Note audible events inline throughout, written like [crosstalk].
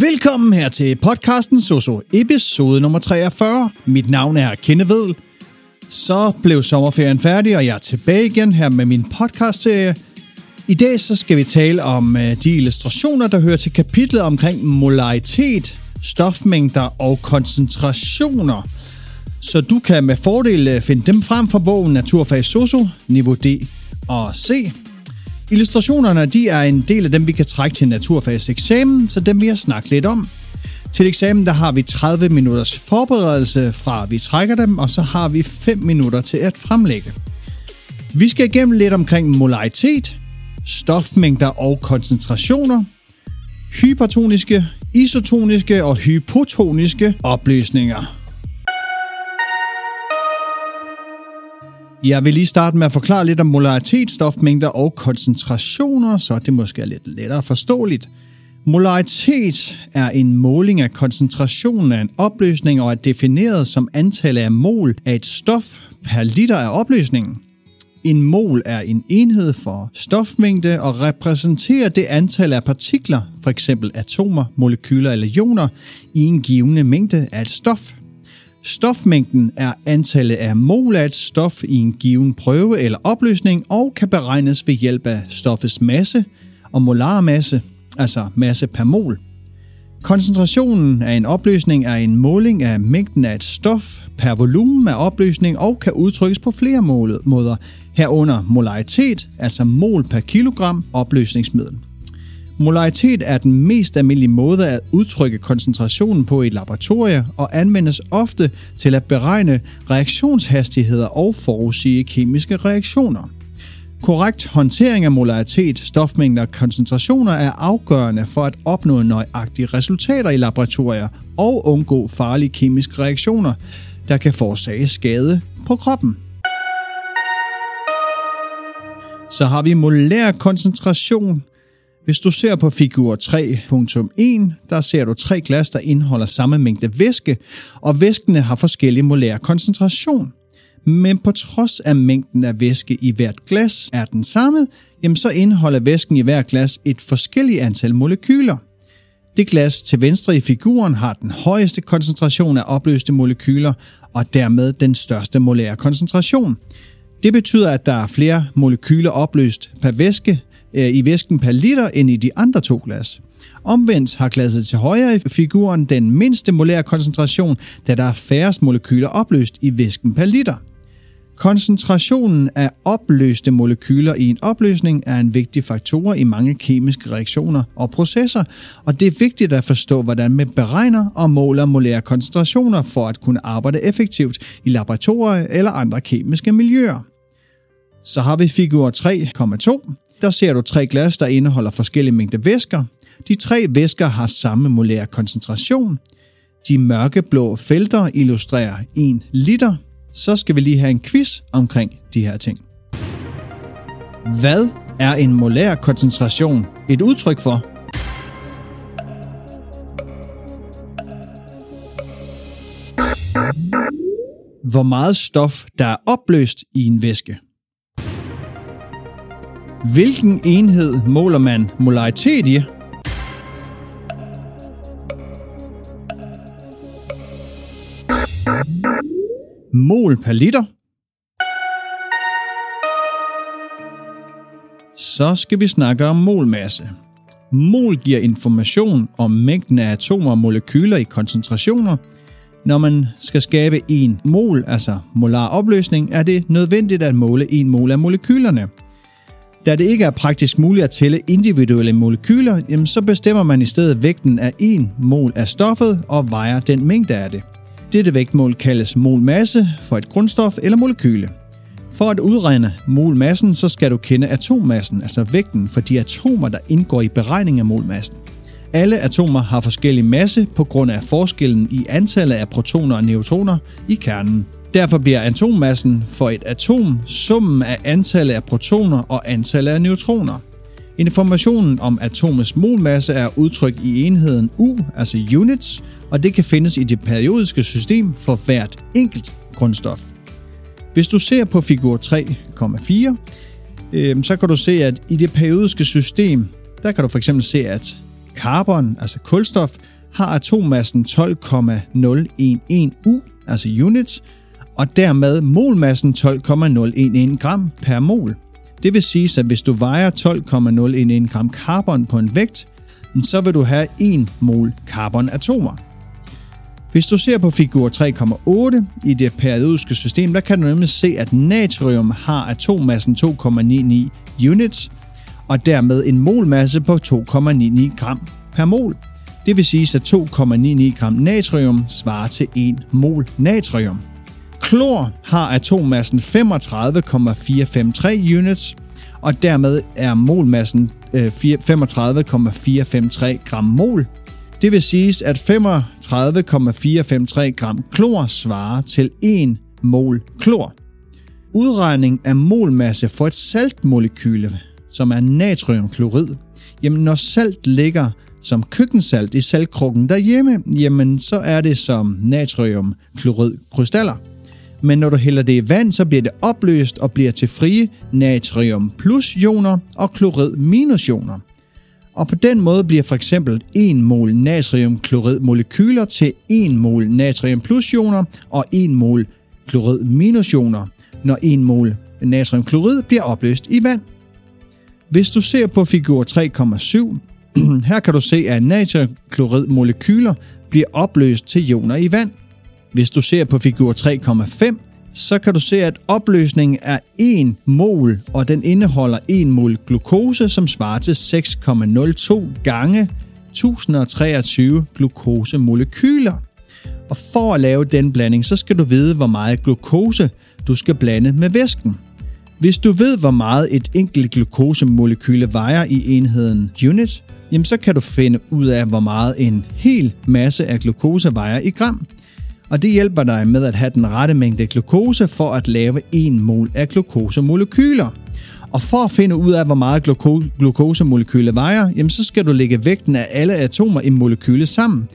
Velkommen her til podcasten Soso, episode nummer 43. Mit navn er Kenneved. Så blev sommerferien færdig, og jeg er tilbage igen her med min podcast-serie. I dag så skal vi tale om øh, de illustrationer, der hører til kapitlet omkring molaritet, stofmængder og koncentrationer. Så du kan med fordel øh, finde dem frem fra bogen Naturfag Soso, niveau D og C. Illustrationerne de er en del af dem, vi kan trække til naturfags eksamen, så dem vil jeg snakke lidt om. Til eksamen der har vi 30 minutters forberedelse fra vi trækker dem, og så har vi 5 minutter til at fremlægge. Vi skal igennem lidt omkring molaritet, stofmængder og koncentrationer, hypertoniske, isotoniske og hypotoniske opløsninger. Jeg vil lige starte med at forklare lidt om molaritet, stofmængder og koncentrationer, så det måske er lidt lettere forståeligt. Molaritet er en måling af koncentrationen af en opløsning og er defineret som antallet af mol af et stof per liter af opløsningen. En mol er en enhed for stofmængde og repræsenterer det antal af partikler, f.eks. atomer, molekyler eller ioner, i en givende mængde af et stof. Stofmængden er antallet af mol af et stof i en given prøve eller opløsning og kan beregnes ved hjælp af stoffets masse og molarmasse, altså masse per mol. Koncentrationen af en opløsning er en måling af mængden af et stof per volumen af opløsning og kan udtrykkes på flere måder, herunder molaritet, altså mol per kilogram opløsningsmiddel. Molaritet er den mest almindelige måde at udtrykke koncentrationen på i et laboratorie og anvendes ofte til at beregne reaktionshastigheder og forudsige kemiske reaktioner. Korrekt håndtering af molaritet, stofmængder og koncentrationer er afgørende for at opnå nøjagtige resultater i laboratorier og undgå farlige kemiske reaktioner, der kan forårsage skade på kroppen. Så har vi molær koncentration – hvis du ser på figur 3.1, der ser du tre glas, der indeholder samme mængde væske, og væskene har forskellig molær koncentration. Men på trods af mængden af væske i hvert glas er den samme, jamen så indeholder væsken i hver glas et forskelligt antal molekyler. Det glas til venstre i figuren har den højeste koncentration af opløste molekyler, og dermed den største molære koncentration. Det betyder, at der er flere molekyler opløst per væske, øh, i væsken per liter end i de andre to glas. Omvendt har glasset til højre i figuren den mindste molære koncentration, da der er færrest molekyler opløst i væsken per liter. Koncentrationen af opløste molekyler i en opløsning er en vigtig faktor i mange kemiske reaktioner og processer, og det er vigtigt at forstå, hvordan man beregner og måler molære koncentrationer for at kunne arbejde effektivt i laboratorier eller andre kemiske miljøer. Så har vi figur 3,2. Der ser du tre glas, der indeholder forskellige mængder væsker. De tre væsker har samme molær koncentration. De mørkeblå felter illustrerer 1 liter. Så skal vi lige have en quiz omkring de her ting. Hvad er en molær koncentration et udtryk for? Hvor meget stof, der er opløst i en væske. Hvilken enhed måler man molaritet i? Mol per liter. Så skal vi snakke om molmasse. Mol giver information om mængden af atomer og molekyler i koncentrationer. Når man skal skabe en mol, altså molar opløsning, er det nødvendigt at måle en mol af molekylerne – da det ikke er praktisk muligt at tælle individuelle molekyler, jamen så bestemmer man i stedet vægten af 1 mol af stoffet og vejer den mængde af det. Dette vægtmål kaldes molmasse for et grundstof eller molekyle. For at udregne molmassen, så skal du kende atommassen, altså vægten for de atomer, der indgår i beregning af molmassen. Alle atomer har forskellig masse på grund af forskellen i antallet af protoner og neutroner i kernen. Derfor bliver atommassen for et atom summen af antallet af protoner og antallet af neutroner. Informationen om atomets molmasse er udtrykt i enheden U, altså units, og det kan findes i det periodiske system for hvert enkelt grundstof. Hvis du ser på figur 3,4, øh, så kan du se, at i det periodiske system, der kan du for eksempel se, at carbon, altså kulstof, har atommassen 12,011 U, altså units, og dermed molmassen 12,011 gram per mol. Det vil sige, at hvis du vejer 12,011 gram carbon på en vægt, så vil du have 1 mol carbonatomer. Hvis du ser på figur 3,8 i det periodiske system, der kan du nemlig se, at natrium har atommassen 2,99 units, og dermed en molmasse på 2,99 gram per mol. Det vil sige, at 2,99 gram natrium svarer til 1 mol natrium. Klor har atommassen 35,453 units, og dermed er molmassen øh, 35,453 gram mol. Det vil sige, at 35,453 gram klor svarer til 1 mol klor. Udregning af molmasse for et saltmolekyle, som er natriumklorid. Jamen når salt ligger som køkkensalt i saltkrukken derhjemme, jamen så er det som natriumkloridkrystaller men når du hælder det i vand, så bliver det opløst og bliver til frie natrium plus ioner og klorid minus ioner. Og på den måde bliver for eksempel 1 mol natriumklorid molekyler til 1 mol natrium plus ioner og 1 mol klorid minus ioner, når 1 mol natriumklorid bliver opløst i vand. Hvis du ser på figur 3,7, [clears throat] her kan du se, at natriumkloridmolekyler bliver opløst til ioner i vand – hvis du ser på figur 3,5, så kan du se, at opløsningen er 1 mol, og den indeholder 1 mol glukose, som svarer til 6,02 gange 1023 glukosemolekyler. Og for at lave den blanding, så skal du vide, hvor meget glukose du skal blande med væsken. Hvis du ved, hvor meget et enkelt glukosemolekyle vejer i enheden unit, jamen så kan du finde ud af, hvor meget en hel masse af glukose vejer i gram og det hjælper dig med at have den rette mængde glukose for at lave 1 mol af glukosemolekyler. Og for at finde ud af, hvor meget gluko- glukosemolekyler vejer, jamen så skal du lægge vægten af alle atomer i molekylet sammen.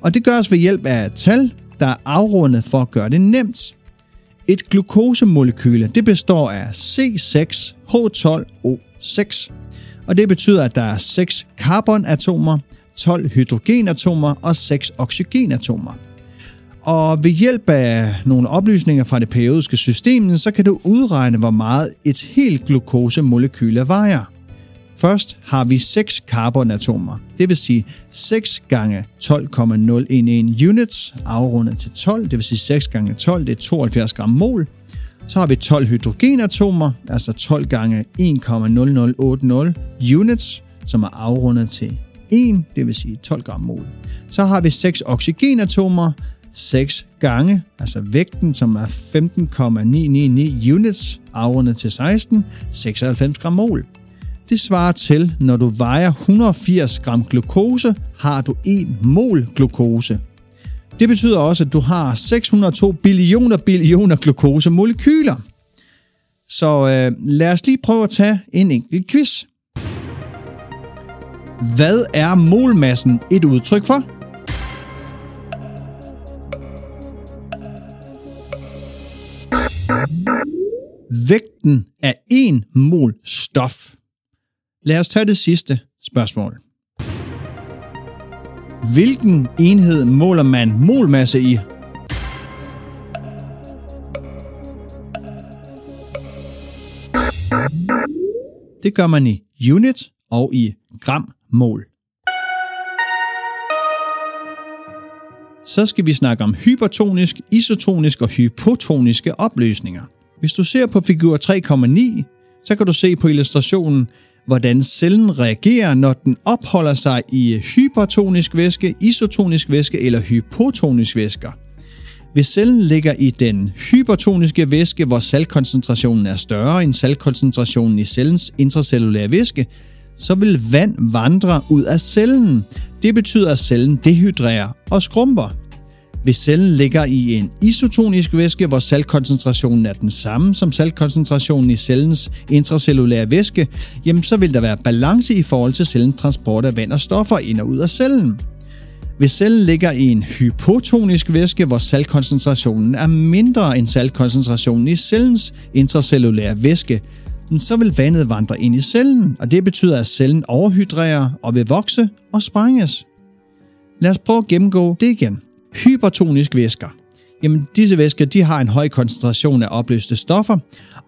Og det gøres ved hjælp af et tal, der er afrundet for at gøre det nemt. Et glukosemolekyle det består af C6H12O6, og det betyder, at der er 6 carbonatomer, 12 hydrogenatomer og 6 oxygenatomer. Og ved hjælp af nogle oplysninger fra det periodiske system, så kan du udregne, hvor meget et helt glukosemolekyle vejer. Først har vi 6 carbonatomer, det vil sige 6 gange 12,011 units, afrundet til 12, det vil sige 6 gange 12, det er 72 gram mol. Så har vi 12 hydrogenatomer, altså 12 gange 1,0080 units, som er afrundet til 1, det vil sige 12 gram mol. Så har vi 6 oxygenatomer, 6 gange, altså vægten, som er 15,999 units, afrundet til 16, 96 gram mol. Det svarer til, når du vejer 180 gram glukose, har du 1 mol glukose. Det betyder også, at du har 602 billioner billioner glukosemolekyler. Så øh, lad os lige prøve at tage en enkelt quiz. Hvad er molmassen et udtryk for? vægten af 1 mol stof. Lad os tage det sidste spørgsmål. Hvilken enhed måler man molmasse i? Det gør man i unit og i gram mol. Så skal vi snakke om hypertonisk, isotonisk og hypotoniske opløsninger. Hvis du ser på figur 3,9, så kan du se på illustrationen, hvordan cellen reagerer, når den opholder sig i hypertonisk væske, isotonisk væske eller hypotonisk væsker. Hvis cellen ligger i den hypertoniske væske, hvor saltkoncentrationen er større end saltkoncentrationen i cellens intracellulære væske, så vil vand vandre ud af cellen. Det betyder, at cellen dehydrerer og skrumper. Hvis cellen ligger i en isotonisk væske, hvor saltkoncentrationen er den samme som saltkoncentrationen i cellens intracellulære væske, jamen så vil der være balance i forhold til cellens transport af vand og stoffer ind og ud af cellen. Hvis cellen ligger i en hypotonisk væske, hvor saltkoncentrationen er mindre end saltkoncentrationen i cellens intracellulære væske, så vil vandet vandre ind i cellen, og det betyder, at cellen overhydrerer og vil vokse og sprænges. Lad os prøve at gennemgå det igen. Hypertonisk væsker. Jamen, disse væsker de har en høj koncentration af opløste stoffer,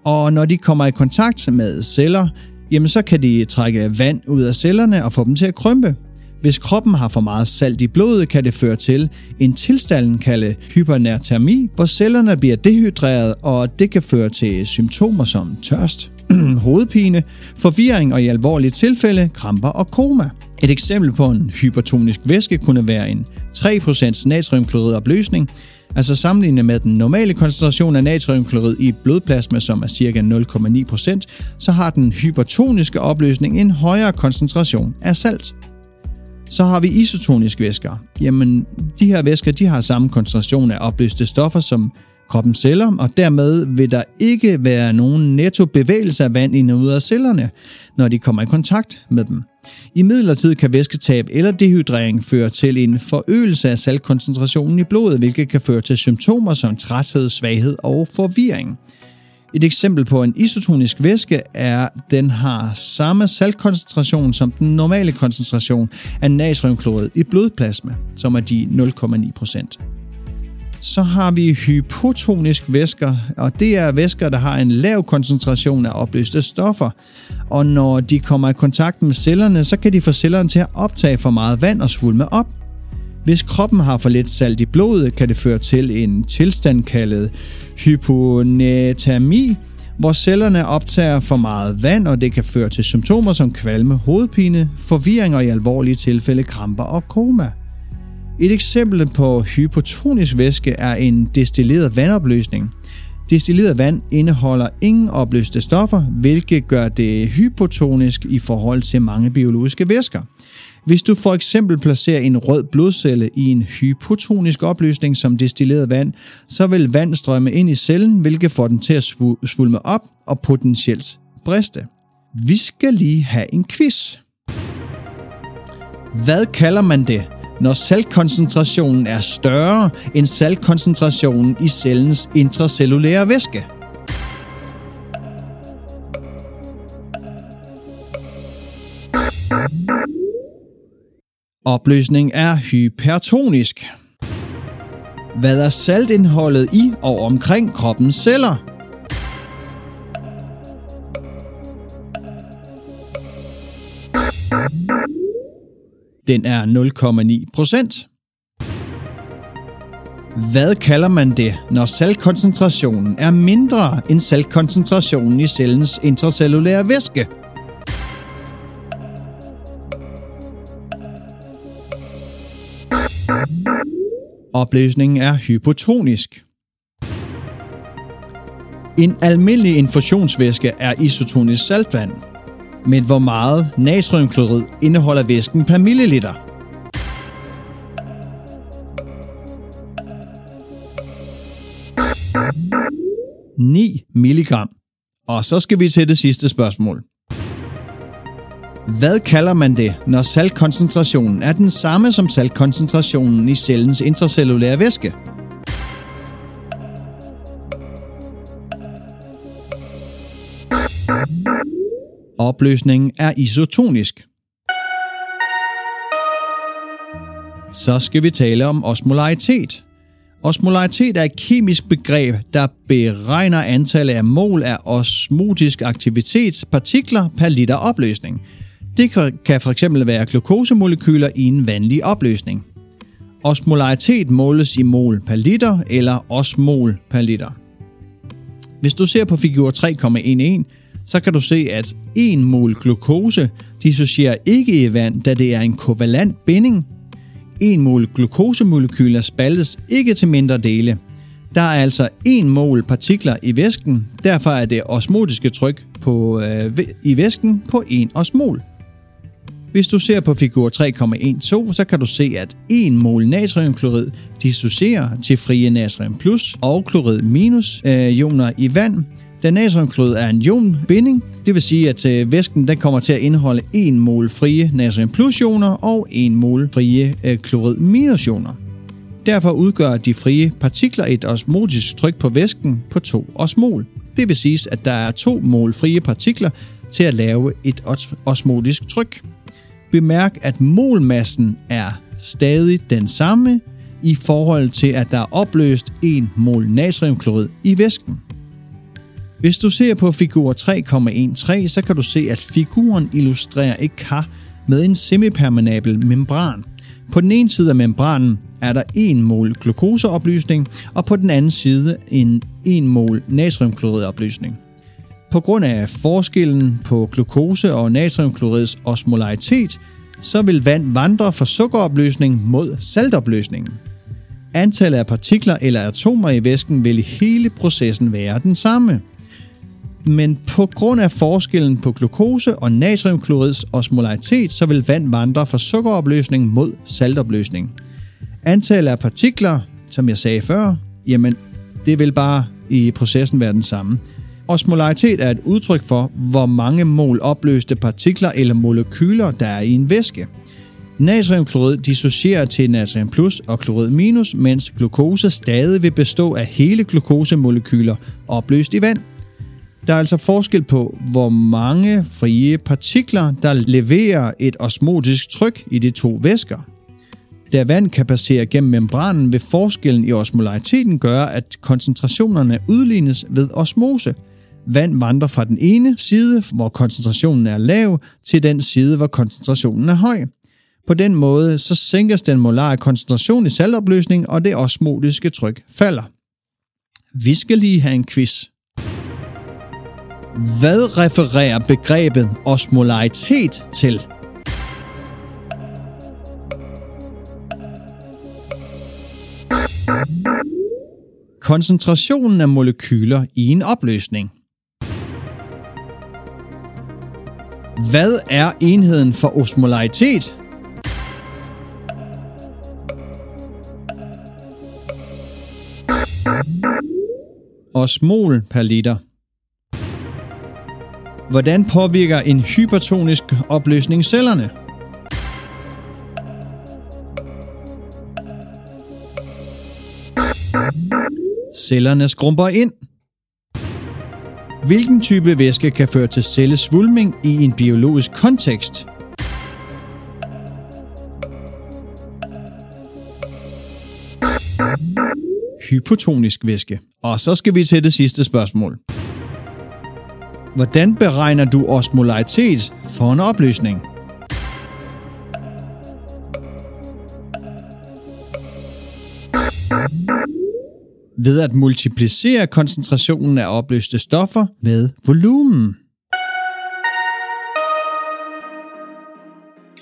og når de kommer i kontakt med celler, jamen så kan de trække vand ud af cellerne og få dem til at krympe. Hvis kroppen har for meget salt i blodet, kan det føre til en tilstand kaldet hypernatermi, hvor cellerne bliver dehydreret, og det kan føre til symptomer som tørst, [clears throat] hovedpine, forvirring og i alvorlige tilfælde kramper og koma. Et eksempel på en hypertonisk væske kunne være en 3% natriumklorid altså sammenlignet med den normale koncentration af natriumklorid i blodplasma, som er ca. 0,9%, så har den hypertoniske opløsning en højere koncentration af salt. Så har vi isotoniske væsker. Jamen, de her væsker de har samme koncentration af opløste stoffer som kroppens celler, og dermed vil der ikke være nogen netto bevægelse af vand ind og ud af cellerne, når de kommer i kontakt med dem. I midlertid kan væsketab eller dehydrering føre til en forøgelse af saltkoncentrationen i blodet, hvilket kan føre til symptomer som træthed, svaghed og forvirring. Et eksempel på en isotonisk væske er, at den har samme saltkoncentration som den normale koncentration af natriumklorid i blodplasma, som er de 0,9 så har vi hypotonisk væsker, og det er væsker, der har en lav koncentration af opløste stoffer. Og når de kommer i kontakt med cellerne, så kan de få cellerne til at optage for meget vand og svulme op. Hvis kroppen har for lidt salt i blodet, kan det føre til en tilstand kaldet hyponatami, hvor cellerne optager for meget vand, og det kan føre til symptomer som kvalme, hovedpine, forvirring og i alvorlige tilfælde kramper og koma. Et eksempel på hypotonisk væske er en destilleret vandopløsning. Destilleret vand indeholder ingen opløste stoffer, hvilket gør det hypotonisk i forhold til mange biologiske væsker. Hvis du for eksempel placerer en rød blodcelle i en hypotonisk opløsning som destilleret vand, så vil vand strømme ind i cellen, hvilket får den til at svulme op og potentielt briste. Vi skal lige have en quiz. Hvad kalder man det, når saltkoncentrationen er større end saltkoncentrationen i cellens intracellulære væske. Opløsning er hypertonisk. Hvad er saltindholdet i og omkring kroppens celler? Den er 0,9 procent. Hvad kalder man det, når saltkoncentrationen er mindre end saltkoncentrationen i cellens intracellulære væske? Opløsningen er hypotonisk. En almindelig infusionsvæske er isotonisk saltvand, men hvor meget natriumklorid indeholder væsken per milliliter? ...9 milligram. Og så skal vi til det sidste spørgsmål. Hvad kalder man det, når saltkoncentrationen er den samme som saltkoncentrationen i cellens intracellulære væske? Opløsningen er isotonisk. Så skal vi tale om osmolaritet. Osmolaritet er et kemisk begreb, der beregner antallet af mol af osmotisk aktivitet partikler per liter opløsning. Det kan fx være glukosemolekyler i en vanlig opløsning. Osmolaritet måles i mol per liter eller osmol per liter. Hvis du ser på figur 3,11, så kan du se, at 1 mol glukose dissocierer ikke i vand, da det er en kovalent binding. 1 mol glukosemolekyler spaltes ikke til mindre dele. Der er altså 1 mol partikler i væsken, derfor er det osmotiske tryk på, øh, i væsken på 1 osmol. Hvis du ser på figur 3,12, så kan du se, at 1 mol natriumklorid dissocierer til frie natrium plus og klorid minus øh, ioner i vand, da natriumklorid er en ionbinding, det vil sige, at øh, væsken den kommer til at indeholde 1 mol frie natrium plus ioner og 1 mol frie øh, klorid minus ioner. Derfor udgør de frie partikler et osmotisk tryk på væsken på 2 osmol. Det vil sige, at der er 2 mol frie partikler til at lave et osmotisk tryk. Bemærk, at molmassen er stadig den samme i forhold til, at der er opløst 1 mol natriumklorid i væsken. Hvis du ser på figur 3,13, så kan du se, at figuren illustrerer et kar med en semipermeabel membran. På den ene side af membranen er der 1 mol glukoseopløsning, og på den anden side en 1 mol natriumkloridopløsning. På grund af forskellen på glukose og natriumklorids osmolaritet, så vil vand vandre fra sukkeropløsning mod saltopløsningen. Antallet af partikler eller atomer i væsken vil i hele processen være den samme. Men på grund af forskellen på glukose og natriumklorids osmolaritet, så vil vand vandre fra sukkeropløsning mod saltopløsning. Antallet af partikler, som jeg sagde før, jamen det vil bare i processen være den samme. Osmolaritet er et udtryk for, hvor mange mol opløste partikler eller molekyler, der er i en væske. Natriumklorid dissocierer til natrium plus og klorid minus, mens glukose stadig vil bestå af hele glukosemolekyler opløst i vand. Der er altså forskel på, hvor mange frie partikler, der leverer et osmotisk tryk i de to væsker. Da vand kan passere gennem membranen, vil forskellen i osmolariteten gøre, at koncentrationerne udlignes ved osmose – Vand vandrer fra den ene side, hvor koncentrationen er lav, til den side, hvor koncentrationen er høj. På den måde så sænkes den molare koncentration i saltopløsning, og det osmotiske tryk falder. Vi skal lige have en quiz. Hvad refererer begrebet osmolaritet til? Koncentrationen af molekyler i en opløsning. Hvad er enheden for osmolaritet? Osmol per liter. Hvordan påvirker en hypertonisk opløsning cellerne? Cellerne skrumper ind. Hvilken type væske kan føre til cellesvulming i en biologisk kontekst? Hypotonisk væske. Og så skal vi til det sidste spørgsmål. Hvordan beregner du osmolaritet for en opløsning? ved at multiplicere koncentrationen af opløste stoffer med volumen.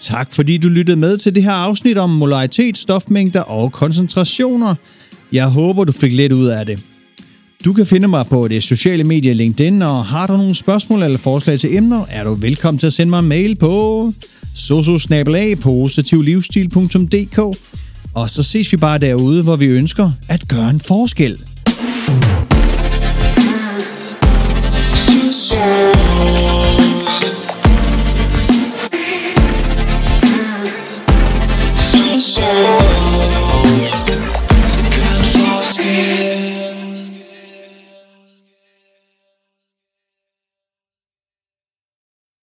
Tak fordi du lyttede med til det her afsnit om molaritet, stofmængder og koncentrationer. Jeg håber, du fik lidt ud af det. Du kan finde mig på det sociale medie LinkedIn, og har du nogle spørgsmål eller forslag til emner, er du velkommen til at sende mig en mail på sososnabelag.positivlivsstil.dk og så ses vi bare derude, hvor vi ønsker at gøre en forskel. So